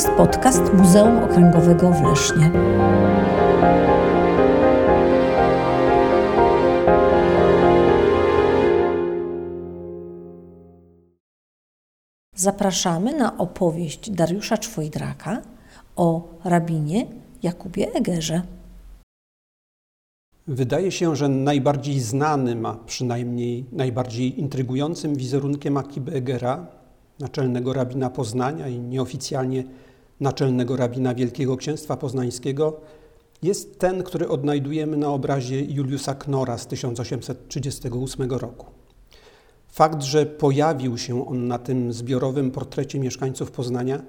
jest podcast Muzeum Okręgowego w Lesznie. Zapraszamy na opowieść Dariusza Czwojdraka o rabinie Jakubie Egerze. Wydaje się, że najbardziej znanym, a przynajmniej najbardziej intrygującym wizerunkiem Akiby Egera, naczelnego rabina Poznania i nieoficjalnie naczelnego rabina Wielkiego Księstwa Poznańskiego, jest ten, który odnajdujemy na obrazie Juliusa Knora z 1838 roku. Fakt, że pojawił się on na tym zbiorowym portrecie mieszkańców Poznania,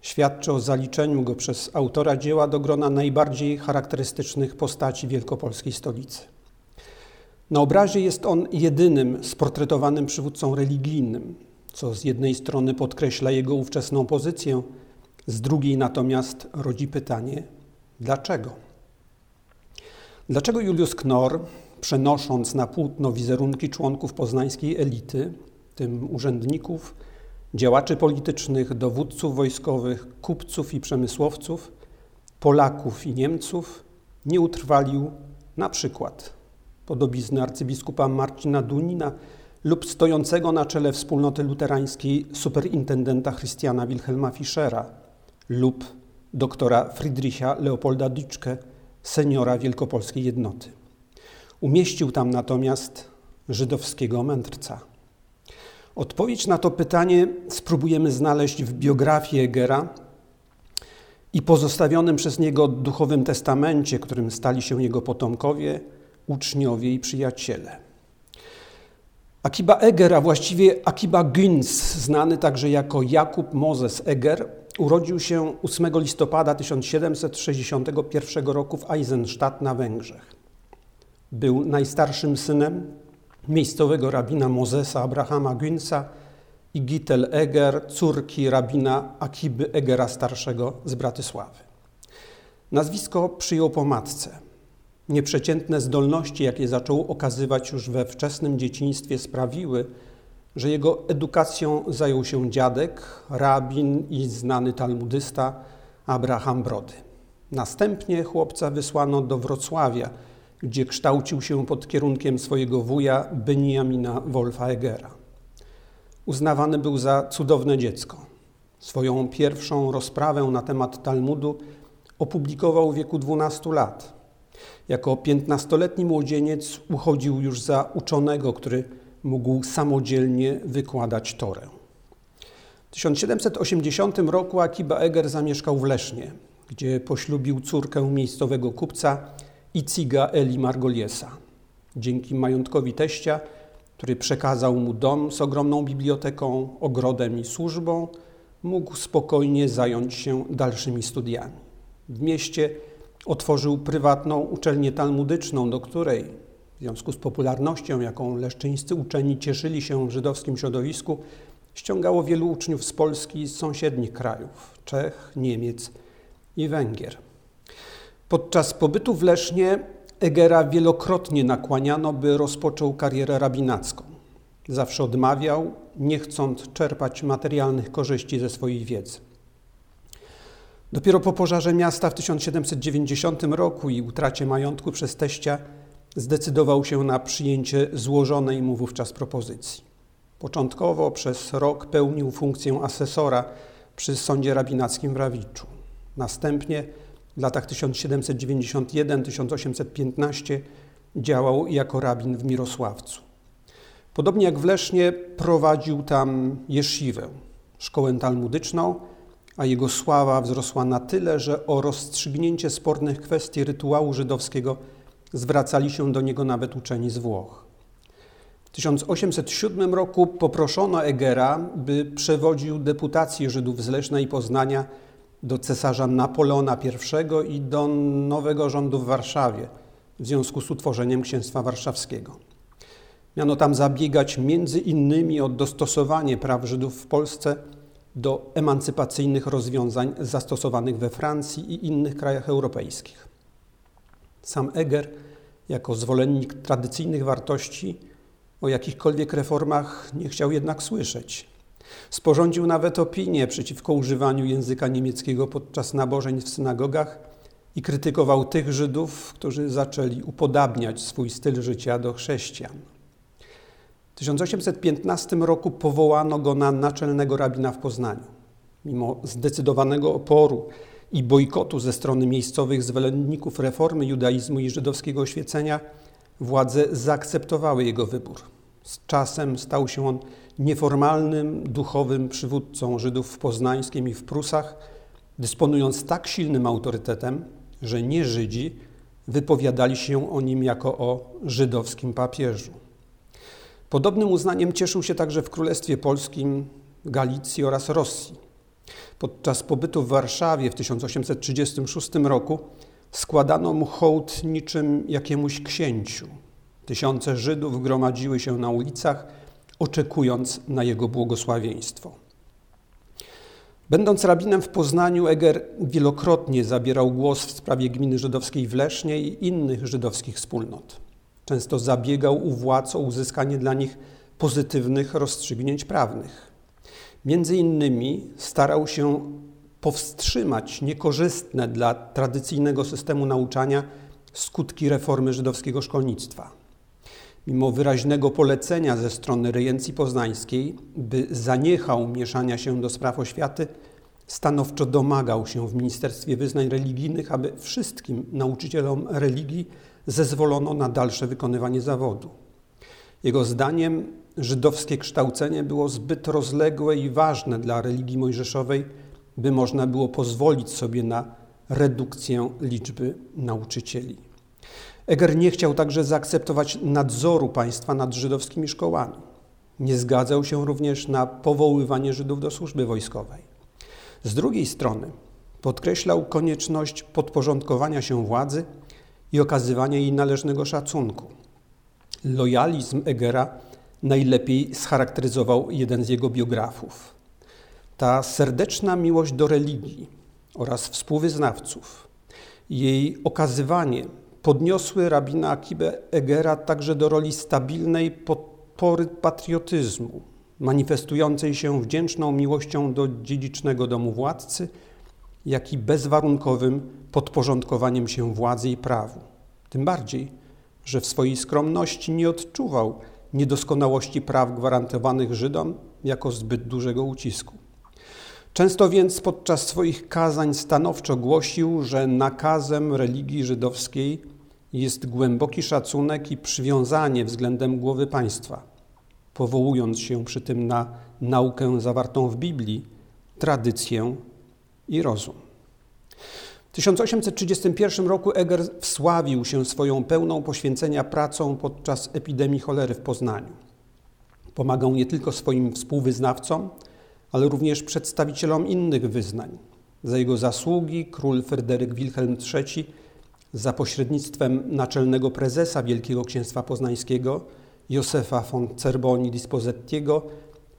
świadczy o zaliczeniu go przez autora dzieła do grona najbardziej charakterystycznych postaci wielkopolskiej stolicy. Na obrazie jest on jedynym sportretowanym przywódcą religijnym, co z jednej strony podkreśla jego ówczesną pozycję, z drugiej natomiast rodzi pytanie: dlaczego? Dlaczego Juliusz Knor, przenosząc na płótno wizerunki członków poznańskiej elity, tym urzędników, działaczy politycznych, dowódców wojskowych, kupców i przemysłowców, Polaków i Niemców, nie utrwalił na przykład podobizny arcybiskupa Marcina Dunina lub stojącego na czele wspólnoty luterańskiej superintendenta Christiana Wilhelma Fischera lub doktora Friedricha Leopolda Dyczke, seniora wielkopolskiej jednoty. Umieścił tam natomiast żydowskiego mędrca. Odpowiedź na to pytanie spróbujemy znaleźć w biografii Egera i pozostawionym przez niego duchowym testamencie, którym stali się jego potomkowie, uczniowie i przyjaciele. Akiba Eger, a właściwie Akiba Günz, znany także jako Jakub Moses Eger, urodził się 8 listopada 1761 roku w Eisenstadt na Węgrzech. Był najstarszym synem miejscowego rabina Mozesa Abrahama Günza i Gittel Eger, córki rabina Akiby Egera starszego z Bratysławy. Nazwisko przyjął po matce. Nieprzeciętne zdolności, jakie zaczął okazywać już we wczesnym dzieciństwie, sprawiły, że jego edukacją zajął się dziadek, rabin i znany talmudysta Abraham Brody. Następnie chłopca wysłano do Wrocławia, gdzie kształcił się pod kierunkiem swojego wuja Beniamina Wolfa Egera. Uznawany był za cudowne dziecko. Swoją pierwszą rozprawę na temat Talmudu opublikował w wieku 12 lat. Jako piętnastoletni młodzieniec uchodził już za uczonego, który mógł samodzielnie wykładać Torę. W 1780 roku Akiba Eger zamieszkał w Lesznie, gdzie poślubił córkę miejscowego kupca Iciga Eli Margoliesa. Dzięki majątkowi teścia, który przekazał mu dom z ogromną biblioteką, ogrodem i służbą, mógł spokojnie zająć się dalszymi studiami. W mieście otworzył prywatną uczelnię talmudyczną, do której związku z popularnością, jaką leszczyńscy uczeni cieszyli się w żydowskim środowisku, ściągało wielu uczniów z Polski i z sąsiednich krajów Czech, Niemiec i Węgier. Podczas pobytu w Lesznie Egera wielokrotnie nakłaniano, by rozpoczął karierę rabinacką. Zawsze odmawiał, nie chcąc czerpać materialnych korzyści ze swojej wiedzy. Dopiero po pożarze miasta w 1790 roku i utracie majątku przez teścia zdecydował się na przyjęcie złożonej mu wówczas propozycji. Początkowo przez rok pełnił funkcję asesora przy sądzie rabinackim w Rawiczu. Następnie w latach 1791-1815 działał jako rabin w Mirosławcu. Podobnie jak w Lesznie prowadził tam jesziwę, szkołę talmudyczną, a jego sława wzrosła na tyle, że o rozstrzygnięcie spornych kwestii rytuału żydowskiego zwracali się do niego nawet uczeni z Włoch. W 1807 roku poproszono Egera, by przewodził deputację Żydów z Leszna i Poznania do cesarza Napoleona I i do nowego rządu w Warszawie w związku z utworzeniem Księstwa Warszawskiego. Miano tam zabiegać między innymi o dostosowanie praw Żydów w Polsce do emancypacyjnych rozwiązań zastosowanych we Francji i innych krajach europejskich. Sam Eger, jako zwolennik tradycyjnych wartości, o jakichkolwiek reformach nie chciał jednak słyszeć. Sporządził nawet opinię przeciwko używaniu języka niemieckiego podczas nabożeń w synagogach i krytykował tych Żydów, którzy zaczęli upodabniać swój styl życia do chrześcijan. W 1815 roku powołano go na naczelnego rabina w Poznaniu. Mimo zdecydowanego oporu i bojkotu ze strony miejscowych zwolenników reformy judaizmu i żydowskiego oświecenia, władze zaakceptowały jego wybór. Z czasem stał się on nieformalnym, duchowym przywódcą Żydów w Poznańskim i w Prusach, dysponując tak silnym autorytetem, że nie Żydzi wypowiadali się o nim jako o żydowskim papieżu. Podobnym uznaniem cieszył się także w Królestwie Polskim, Galicji oraz Rosji. Podczas pobytu w Warszawie w 1836 roku składano mu hołd niczym jakiemuś księciu. Tysiące Żydów gromadziły się na ulicach, oczekując na jego błogosławieństwo. Będąc rabinem w Poznaniu, Eger wielokrotnie zabierał głos w sprawie gminy żydowskiej w Lesznie i innych żydowskich wspólnot. Często zabiegał u władz o uzyskanie dla nich pozytywnych rozstrzygnięć prawnych. Między innymi starał się powstrzymać niekorzystne dla tradycyjnego systemu nauczania skutki reformy żydowskiego szkolnictwa. Mimo wyraźnego polecenia ze strony rejencji poznańskiej, by zaniechał mieszania się do spraw oświaty, stanowczo domagał się w Ministerstwie Wyznań Religijnych, aby wszystkim nauczycielom religii zezwolono na dalsze wykonywanie zawodu. Jego zdaniem żydowskie kształcenie było zbyt rozległe i ważne dla religii mojżeszowej, by można było pozwolić sobie na redukcję liczby nauczycieli. Eger nie chciał także zaakceptować nadzoru państwa nad żydowskimi szkołami. Nie zgadzał się również na powoływanie Żydów do służby wojskowej. Z drugiej strony podkreślał konieczność podporządkowania się władzy i okazywania jej należnego szacunku. Lojalizm Egera najlepiej scharakteryzował jeden z jego biografów. Ta serdeczna miłość do religii oraz współwyznawców, jej okazywanie podniosły rabina Akibę Egera także do roli stabilnej podpory patriotyzmu, manifestującej się wdzięczną miłością do dziedzicznego domu władcy, jak i bezwarunkowym podporządkowaniem się władzy i prawu. Tym bardziej, że w swojej skromności nie odczuwał niedoskonałości praw gwarantowanych Żydom jako zbyt dużego ucisku. Często więc podczas swoich kazań stanowczo głosił, że nakazem religii żydowskiej jest głęboki szacunek i przywiązanie względem głowy państwa, powołując się przy tym na naukę zawartą w Biblii, tradycję i rozum. W 1831 roku Eger wsławił się swoją pełną poświęcenia pracą podczas epidemii cholery w Poznaniu. Pomagał nie tylko swoim współwyznawcom, ale również przedstawicielom innych wyznań. Za jego zasługi król Fryderyk Wilhelm III za pośrednictwem naczelnego prezesa Wielkiego Księstwa Poznańskiego Józefa von Cerboni Dispozettiego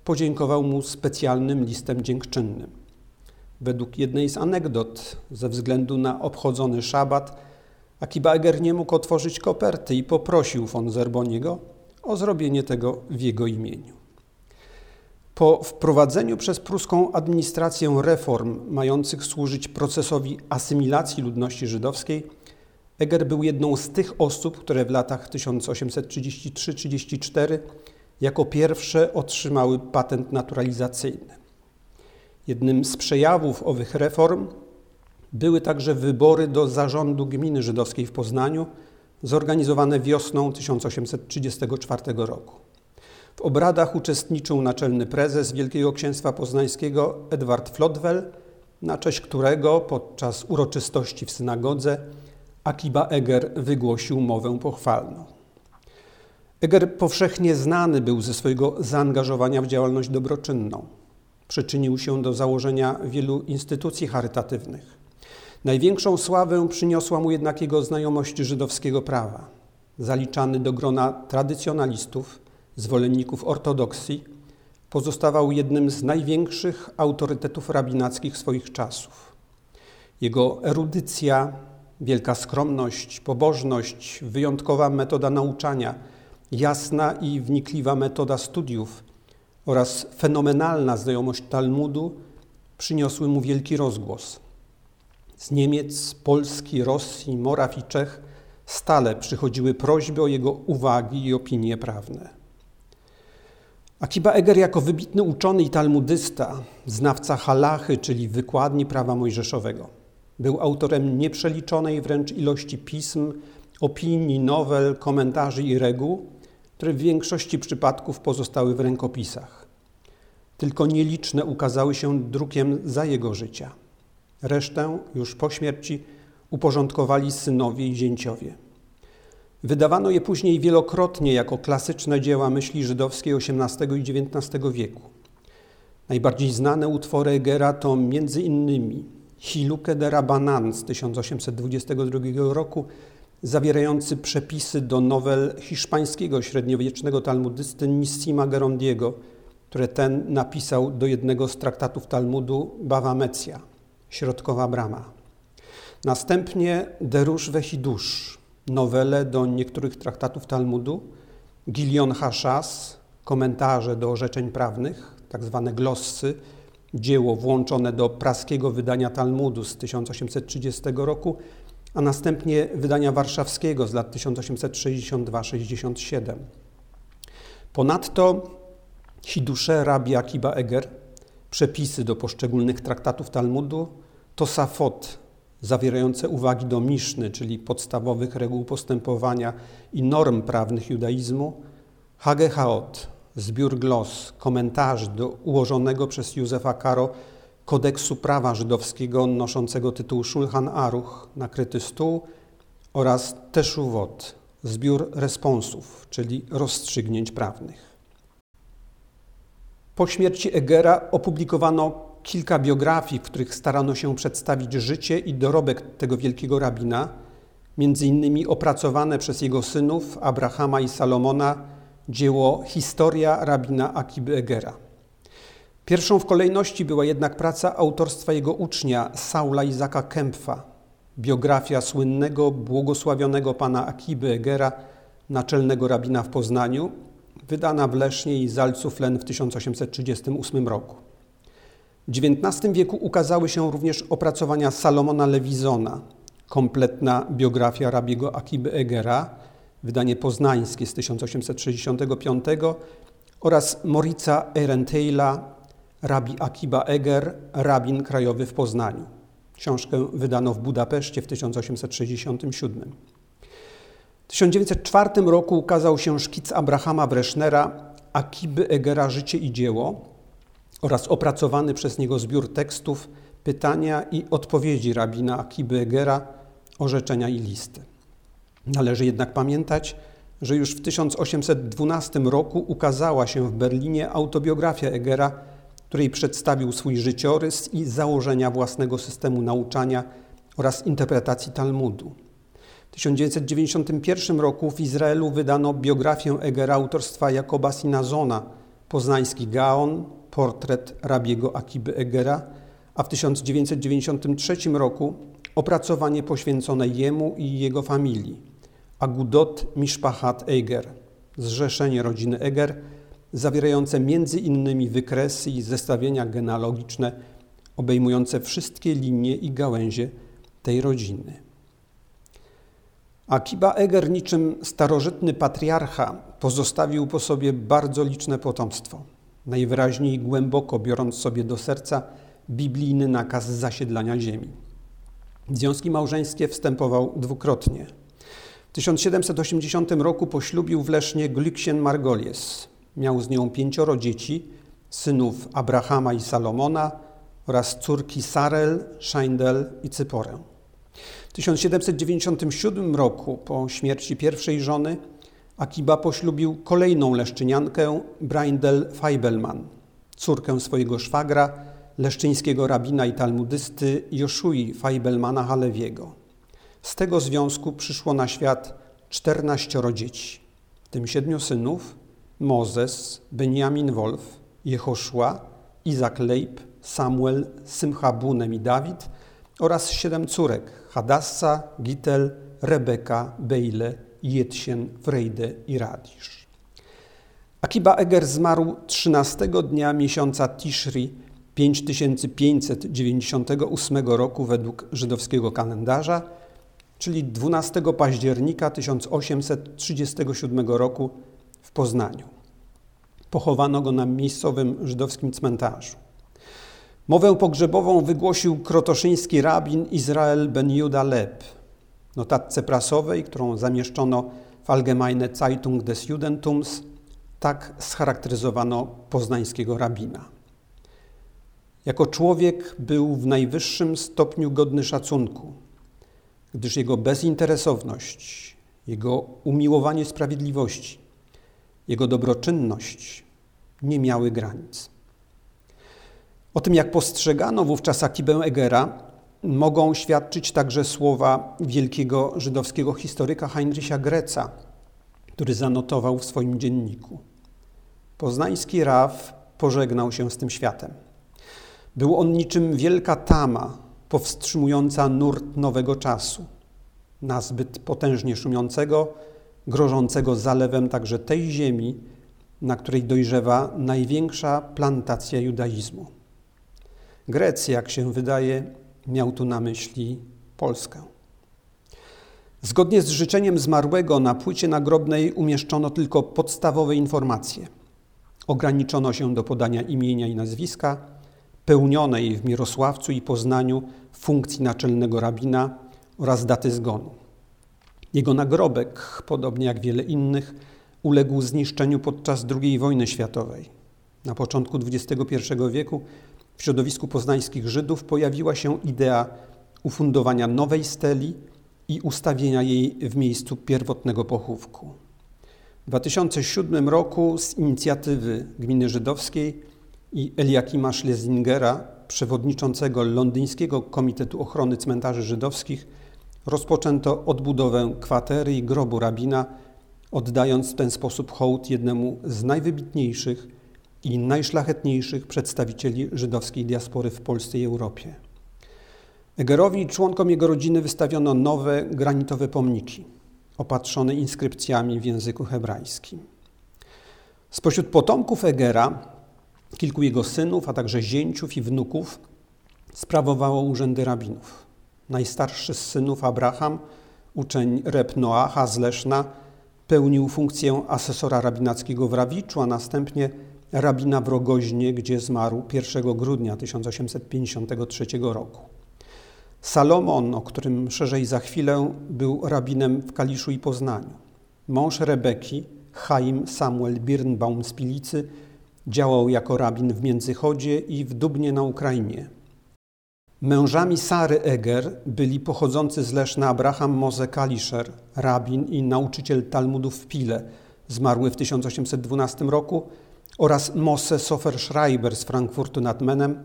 podziękował mu specjalnym listem dziękczynnym. Według jednej z anegdot, ze względu na obchodzony szabat, Akiba Eger nie mógł otworzyć koperty i poprosił von Zerboniego o zrobienie tego w jego imieniu. Po wprowadzeniu przez pruską administrację reform mających służyć procesowi asymilacji ludności żydowskiej, Eger był jedną z tych osób, które w latach 1833-34 jako pierwsze otrzymały patent naturalizacyjny. Jednym z przejawów owych reform były także wybory do zarządu gminy żydowskiej w Poznaniu, zorganizowane wiosną 1834 roku. W obradach uczestniczył naczelny prezes Wielkiego Księstwa Poznańskiego Edward Flodwell, na cześć którego podczas uroczystości w synagodze Akiba Eger wygłosił mowę pochwalną. Eger powszechnie znany był ze swojego zaangażowania w działalność dobroczynną. Przyczynił się do założenia wielu instytucji charytatywnych. Największą sławę przyniosła mu jednak jego znajomość żydowskiego prawa. Zaliczany do grona tradycjonalistów, zwolenników ortodoksji, pozostawał jednym z największych autorytetów rabinackich swoich czasów. Jego erudycja, wielka skromność, pobożność, wyjątkowa metoda nauczania, jasna i wnikliwa metoda studiów oraz fenomenalna znajomość Talmudu przyniosły mu wielki rozgłos. Z Niemiec, Polski, Rosji, Moraw i Czech stale przychodziły prośby o jego uwagi i opinie prawne. Akiba Eger jako wybitny uczony i talmudysta, znawca halachy, czyli wykładni prawa mojżeszowego, był autorem nieprzeliczonej wręcz ilości pism, opinii, nowel, komentarzy i reguł, które w większości przypadków pozostały w rękopisach. Tylko nieliczne ukazały się drukiem za jego życia. Resztę już po śmierci uporządkowali synowie i zięciowie. Wydawano je później wielokrotnie jako klasyczne dzieła myśli żydowskiej XVIII i XIX wieku. Najbardziej znane utwory Egera to m.in. Hiluke de Rabanan z 1822 roku, zawierający przepisy do nowel hiszpańskiego średniowiecznego talmudysty Nissima Gerondiego, które ten napisał do jednego z traktatów Talmudu Bawa Mecja, Środkowa Brama. Następnie Derusz Wehidusz, nowele do niektórych traktatów Talmudu, Gilion Hashas, komentarze do orzeczeń prawnych, tak zwane glossy, dzieło włączone do praskiego wydania Talmudu z 1830 roku, a następnie wydania warszawskiego z lat 1862-67. Ponadto Hidusze Rabbi Akiba Eger, przepisy do poszczególnych traktatów Talmudu, Tosafot, zawierające uwagi do Miszny, czyli podstawowych reguł postępowania i norm prawnych judaizmu, Hagehaot, zbiór glos, komentarzy do ułożonego przez Józefa Karo kodeksu prawa żydowskiego noszącego tytuł Shulchan Aruch, nakryty stół oraz Teszuvot, zbiór responsów, czyli rozstrzygnięć prawnych. Po śmierci Egera opublikowano kilka biografii, w których starano się przedstawić życie i dorobek tego wielkiego rabina, między innymi opracowane przez jego synów Abrahama i Salomona dzieło Historia rabina Akiby Egera. Pierwszą w kolejności była jednak praca autorstwa jego ucznia Saula Izaka Kempfa, biografia słynnego, błogosławionego pana Akiby Egera, naczelnego rabina w Poznaniu, wydana w Lesznie i Zalcuflen w 1838 roku. W XIX wieku ukazały się również opracowania Salomona Lewizona, kompletna biografia rabiego Akiby Egera, wydanie poznańskie z 1865 oraz Morica Ehrenteila, Rabi Akiba Eger, rabin krajowy w Poznaniu. Książkę wydano w Budapeszcie w 1867. W 1904 roku ukazał się szkic Abrahama Bresznera Akiby Egera Życie i dzieło, oraz opracowany przez niego zbiór tekstów, pytania i odpowiedzi rabina Akiby Egera, orzeczenia i listy. Należy jednak pamiętać, że już w 1812 roku ukazała się w Berlinie autobiografia Egera, której przedstawił swój życiorys i założenia własnego systemu nauczania oraz interpretacji Talmudu. W 1991 roku w Izraelu wydano biografię Egera autorstwa Jakoba Sinazona, poznański Gaon, portret rabiego Akiby Egera, a w 1993 roku opracowanie poświęcone jemu i jego familii Agudot Mishpachat Eger, zrzeszenie rodziny Eger, zawierające innymi wykresy i zestawienia genealogiczne obejmujące wszystkie linie i gałęzie tej rodziny. Akiba Eger, niczym starożytny patriarcha, pozostawił po sobie bardzo liczne potomstwo – najwyraźniej głęboko biorąc sobie do serca biblijny nakaz zasiedlania ziemi. Związki małżeńskie wstępował dwukrotnie. W 1780 roku poślubił w Lesznie Glücksien Margolies. Miał z nią pięcioro dzieci, synów Abrahama i Salomona oraz córki Sarel, Scheindel i Cyporę. W 1797 roku, po śmierci pierwszej żony, Akiba poślubił kolejną leszczyniankę, Braindel Feibelman, córkę swojego szwagra, leszczyńskiego rabina i talmudysty Joszui Feibelmana Halewiego. Z tego związku przyszło na świat czternaścioro dzieci, w tym siedmiu synów, Mozes, Benjamin Wolf, Jehoszua, Izak Leib, Samuel, Symcha Bunem i Dawid oraz siedem córek, Hadassa, Gitel, Rebeka, Bejle Jetsien, Frejde i Radisz. Akiba Eger zmarł 13 dnia miesiąca Tishri 5598 roku według żydowskiego kalendarza, czyli 12 października 1837 roku Poznaniu. Pochowano go na miejscowym żydowskim cmentarzu. Mowę pogrzebową wygłosił krotoszyński rabin Izrael ben Juda Leb. Notatce prasowej, którą zamieszczono w Allgemeine Zeitung des Judentums, tak scharakteryzowano poznańskiego rabina. Jako człowiek był w najwyższym stopniu godny szacunku, gdyż jego bezinteresowność, jego umiłowanie sprawiedliwości, jego dobroczynność nie miały granic. O tym, jak postrzegano wówczas Akibę Egera, mogą świadczyć także słowa wielkiego żydowskiego historyka Heinricha Greca, który zanotował w swoim dzienniku. Poznański Raw pożegnał się z tym światem. Był on niczym wielka tama powstrzymująca nurt nowego czasu, nazbyt potężnie szumiącego, grożącego zalewem także tej ziemi, na której dojrzewa największa plantacja judaizmu. Grecja, jak się wydaje, miał tu na myśli Polskę. Zgodnie z życzeniem zmarłego na płycie nagrobnej umieszczono tylko podstawowe informacje. Ograniczono się do podania imienia i nazwiska, pełnionej w Mirosławcu i Poznaniu funkcji naczelnego rabina oraz daty zgonu. Jego nagrobek, podobnie jak wiele innych, uległ zniszczeniu podczas II wojny światowej. Na początku XXI wieku w środowisku poznańskich Żydów pojawiła się idea ufundowania nowej steli i ustawienia jej w miejscu pierwotnego pochówku. W 2007 roku z inicjatywy gminy żydowskiej i Eliakima Schlesingera, przewodniczącego Londyńskiego Komitetu Ochrony Cmentarzy Żydowskich, rozpoczęto odbudowę kwatery i grobu rabina, oddając w ten sposób hołd jednemu z najwybitniejszych i najszlachetniejszych przedstawicieli żydowskiej diaspory w Polsce i Europie. Egerowi i członkom jego rodziny wystawiono nowe granitowe pomniki, opatrzone inskrypcjami w języku hebrajskim. Spośród potomków Egera kilku jego synów, a także zięciów i wnuków sprawowało urzędy rabinów. Najstarszy z synów Abraham, uczeń Reb Noacha z Leszna, pełnił funkcję asesora rabinackiego w Rawiczu, a następnie rabina w Rogoźnie, gdzie zmarł 1 grudnia 1853 roku. Salomon, o którym szerzej za chwilę, był rabinem w Kaliszu i Poznaniu. Mąż Rebeki, Chaim Samuel Birnbaum z Pilicy, działał jako rabin w Międzychodzie i w Dubnie na Ukrainie. Mężami Sary Eger byli pochodzący z Leszna Abraham Moze Kaliszer, rabin i nauczyciel Talmudów w Pile, zmarły w 1812 roku, oraz Mosse Sofer Schreiber z Frankfurtu nad Menem,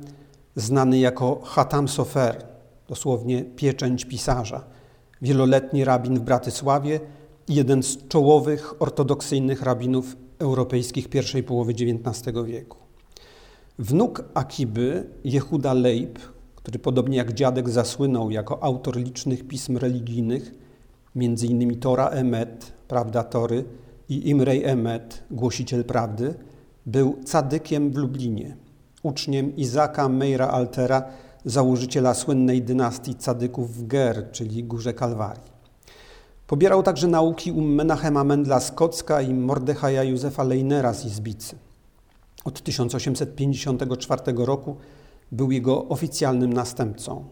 znany jako Hatam Sofer, dosłownie pieczęć pisarza, wieloletni rabin w Bratysławie i jeden z czołowych ortodoksyjnych rabinów europejskich pierwszej połowy XIX wieku. Wnuk Akiby, Jehuda Leib, który podobnie jak dziadek zasłynął jako autor licznych pism religijnych, m.in. Tora Emet, Prawda Tory i Imrej Emet, Głosiciel Prawdy, był cadykiem w Lublinie, uczniem Izaka Meira Altera, założyciela słynnej dynastii cadyków w Ger, czyli Górze Kalwarii. Pobierał także nauki u Menachema Mendla z Kocka i Mordechaja Józefa Leinera z Izbicy. Od 1854 roku był jego oficjalnym następcą.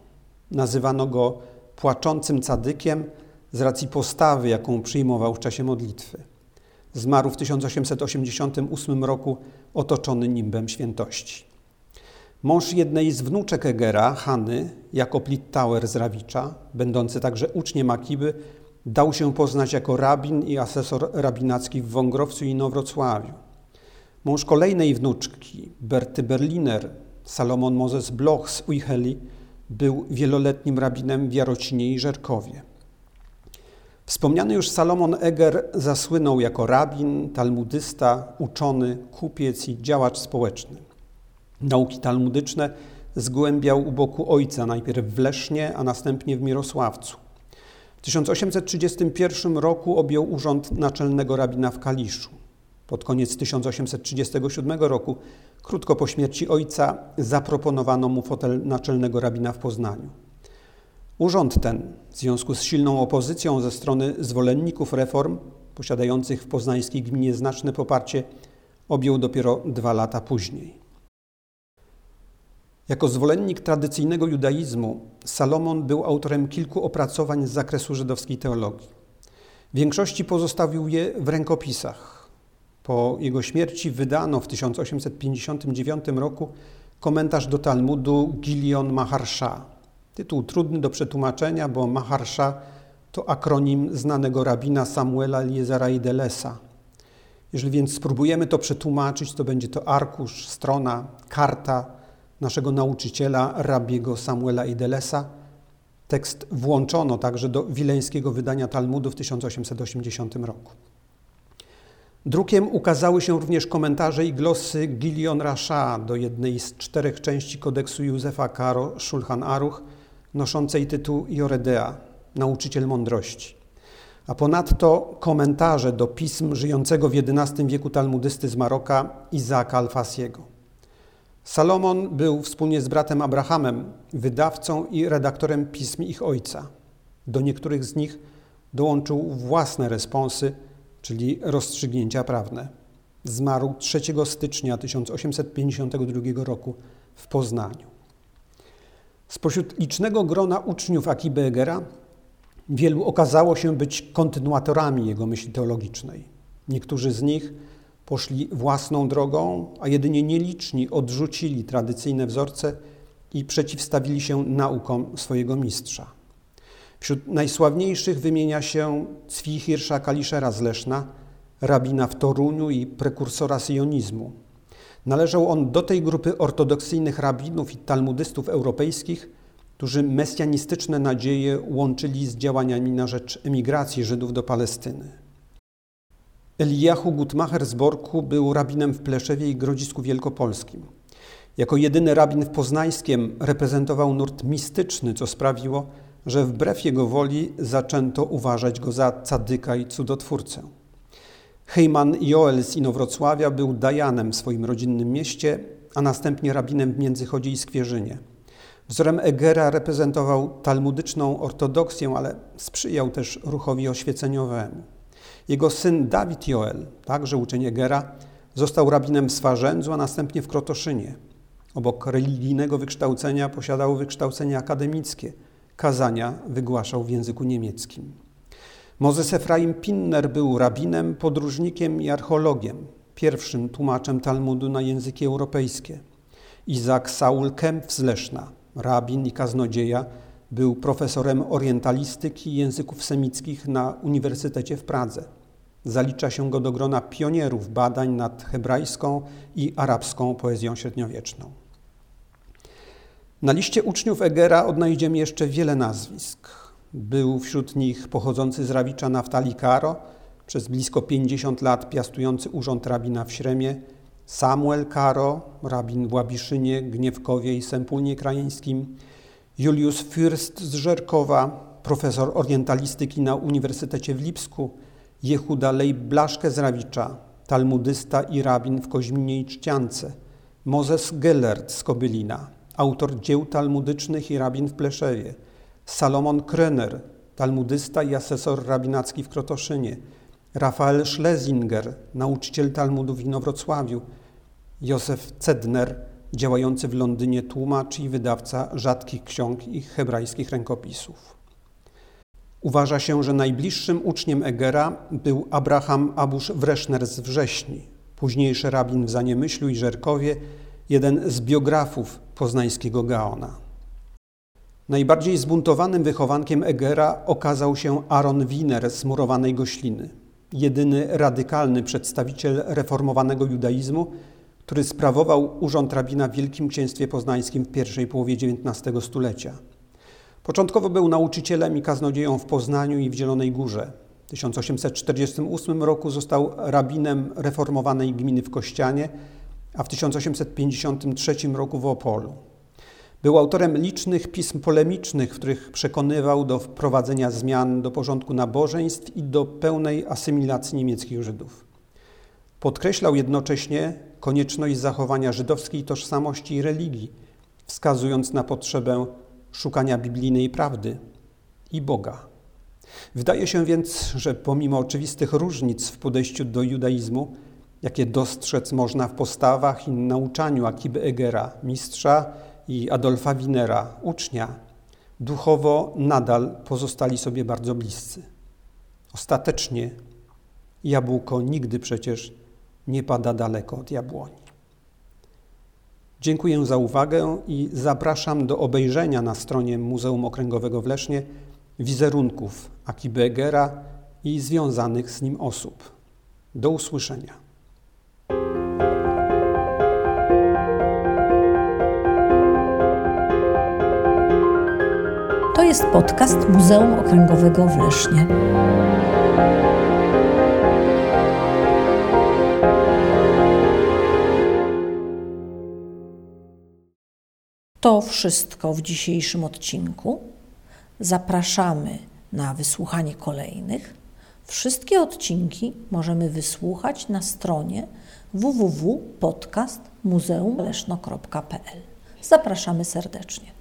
Nazywano go płaczącym cadykiem z racji postawy, jaką przyjmował w czasie modlitwy. Zmarł w 1888 roku otoczony nimbem świętości. Mąż jednej z wnuczek Egera, Hany, Jakob Littauer z Rawicza, będący także uczniem Akiby, dał się poznać jako rabin i asesor rabinacki w Wągrowcu i Nowrocławiu. Mąż kolejnej wnuczki, Berty Berliner, Salomon Moses Bloch z Ujheli, był wieloletnim rabinem w Jarocinie i Żerkowie. Wspomniany już Salomon Eger zasłynął jako rabin, talmudysta, uczony, kupiec i działacz społeczny. Nauki talmudyczne zgłębiał u boku ojca, najpierw w Lesznie, a następnie w Mirosławcu. W 1831 roku objął urząd naczelnego rabina w Kaliszu. Pod koniec 1837 roku, krótko po śmierci ojca, zaproponowano mu fotel naczelnego rabina w Poznaniu. Urząd ten, w związku z silną opozycją ze strony zwolenników reform, posiadających w poznańskiej gminie znaczne poparcie, objął dopiero dwa lata później. Jako zwolennik tradycyjnego judaizmu, Salomon był autorem kilku opracowań z zakresu żydowskiej teologii. W większości pozostawił je w rękopisach. Po jego śmierci wydano w 1859 roku komentarz do Talmudu Gilion Maharsha. Tytuł trudny do przetłumaczenia, bo Maharsha to akronim znanego rabina Samuela Eliezera Idelesa. Jeżeli więc spróbujemy to przetłumaczyć, to będzie to arkusz, strona, karta naszego nauczyciela, rabiego Samuela Idelesa. Tekst włączono także do wileńskiego wydania Talmudu w 1880 roku. Drukiem ukazały się również komentarze i glosy Gilion Rasha do jednej z czterech części kodeksu Józefa Karo Shulchan Aruch, noszącej tytuł Joredea, nauczyciel mądrości. A ponadto komentarze do pism żyjącego w XI wieku talmudysty z Maroka Izaaka Alfasiego. Salomon był wspólnie z bratem Abrahamem wydawcą i redaktorem pism ich ojca. Do niektórych z nich dołączył własne responsy, czyli rozstrzygnięcia prawne. Zmarł 3 stycznia 1852 roku w Poznaniu. Spośród licznego grona uczniów Akiby Egera wielu okazało się być kontynuatorami jego myśli teologicznej. Niektórzy z nich poszli własną drogą, a jedynie nieliczni odrzucili tradycyjne wzorce i przeciwstawili się naukom swojego mistrza. Wśród najsławniejszych wymienia się Cwihirsza Kaliszera z Leszna, rabina w Toruniu i prekursora sionizmu. Należał on do tej grupy ortodoksyjnych rabinów i talmudystów europejskich, którzy mesjanistyczne nadzieje łączyli z działaniami na rzecz emigracji Żydów do Palestyny. Eliahu Gutmacher z Borku był rabinem w Pleszewie i Grodzisku Wielkopolskim. Jako jedyny rabin w Poznańskiem reprezentował nurt mistyczny, co sprawiło, że wbrew jego woli zaczęto uważać go za cadyka i cudotwórcę. Hejman Joel z Inowrocławia był dajanem w swoim rodzinnym mieście, a następnie rabinem w Międzychodzie i Skwierzynie. Wzorem Egera reprezentował talmudyczną ortodoksję, ale sprzyjał też ruchowi oświeceniowemu. Jego syn Dawid Joel, także uczeń Egera, został rabinem w Swarzędzu, a następnie w Krotoszynie. Obok religijnego wykształcenia posiadał wykształcenie akademickie. Kazania wygłaszał w języku niemieckim. Mozes Efraim Pinner był rabinem, podróżnikiem i archeologiem, pierwszym tłumaczem Talmudu na języki europejskie. Izak Saul Kemp z Leszna, rabin i kaznodzieja, był profesorem orientalistyki i języków semickich na Uniwersytecie w Pradze. Zalicza się go do grona pionierów badań nad hebrajską i arabską poezją średniowieczną. Na liście uczniów Egera odnajdziemy jeszcze wiele nazwisk. Był wśród nich pochodzący z Rawicza Naftali Karo, przez blisko 50 lat piastujący urząd rabina w Śremie, Samuel Karo, rabin w Łabiszynie, Gniewkowie i Sempulnie Krajeńskim, Julius Fürst z Żerkowa, profesor orientalistyki na Uniwersytecie w Lipsku, Jehuda Lej Blaszke z Rawicza, talmudysta i rabin w Koźminie i Czciance, Mozes Gellert z Kobylina, autor dzieł talmudycznych i rabin w Pleszewie, Salomon Krener, talmudysta i asesor rabinacki w Krotoszynie, Rafael Schlesinger, nauczyciel Talmudu w Inowrocławiu, Józef Cedner, działający w Londynie tłumacz i wydawca rzadkich ksiąg i hebrajskich rękopisów. Uważa się, że najbliższym uczniem Egera był Abraham Abusz Wreszner z Wrześni, późniejszy rabin w Zaniemyślu i Żerkowie, jeden z biografów poznańskiego Gaona. Najbardziej zbuntowanym wychowankiem Egera okazał się Aaron Wiener z murowanej Gośliny, jedyny radykalny przedstawiciel reformowanego judaizmu, który sprawował urząd rabina w Wielkim Księstwie Poznańskim w pierwszej połowie XIX stulecia. Początkowo był nauczycielem i kaznodzieją w Poznaniu i w Zielonej Górze. W 1848 roku został rabinem reformowanej gminy w Kościanie, a w 1853 roku w Opolu. Był autorem licznych pism polemicznych, w których przekonywał do wprowadzenia zmian do porządku nabożeństw i do pełnej asymilacji niemieckich Żydów. Podkreślał jednocześnie konieczność zachowania żydowskiej tożsamości i religii, wskazując na potrzebę szukania biblijnej prawdy i Boga. Wydaje się więc, że pomimo oczywistych różnic w podejściu do judaizmu, jakie dostrzec można w postawach i nauczaniu Akiby Egera, mistrza, i Adolfa Winera, ucznia, duchowo nadal pozostali sobie bardzo bliscy. Ostatecznie jabłko nigdy przecież nie pada daleko od jabłoni. Dziękuję za uwagę i zapraszam do obejrzenia na stronie Muzeum Okręgowego w Lesznie wizerunków Akiby Egera i związanych z nim osób. Do usłyszenia. Jest podcast Muzeum Okręgowego w Lesznie. To wszystko w dzisiejszym odcinku. Zapraszamy na wysłuchanie kolejnych. Wszystkie odcinki możemy wysłuchać na stronie www.podcastmuzeumleszno.pl. Zapraszamy serdecznie.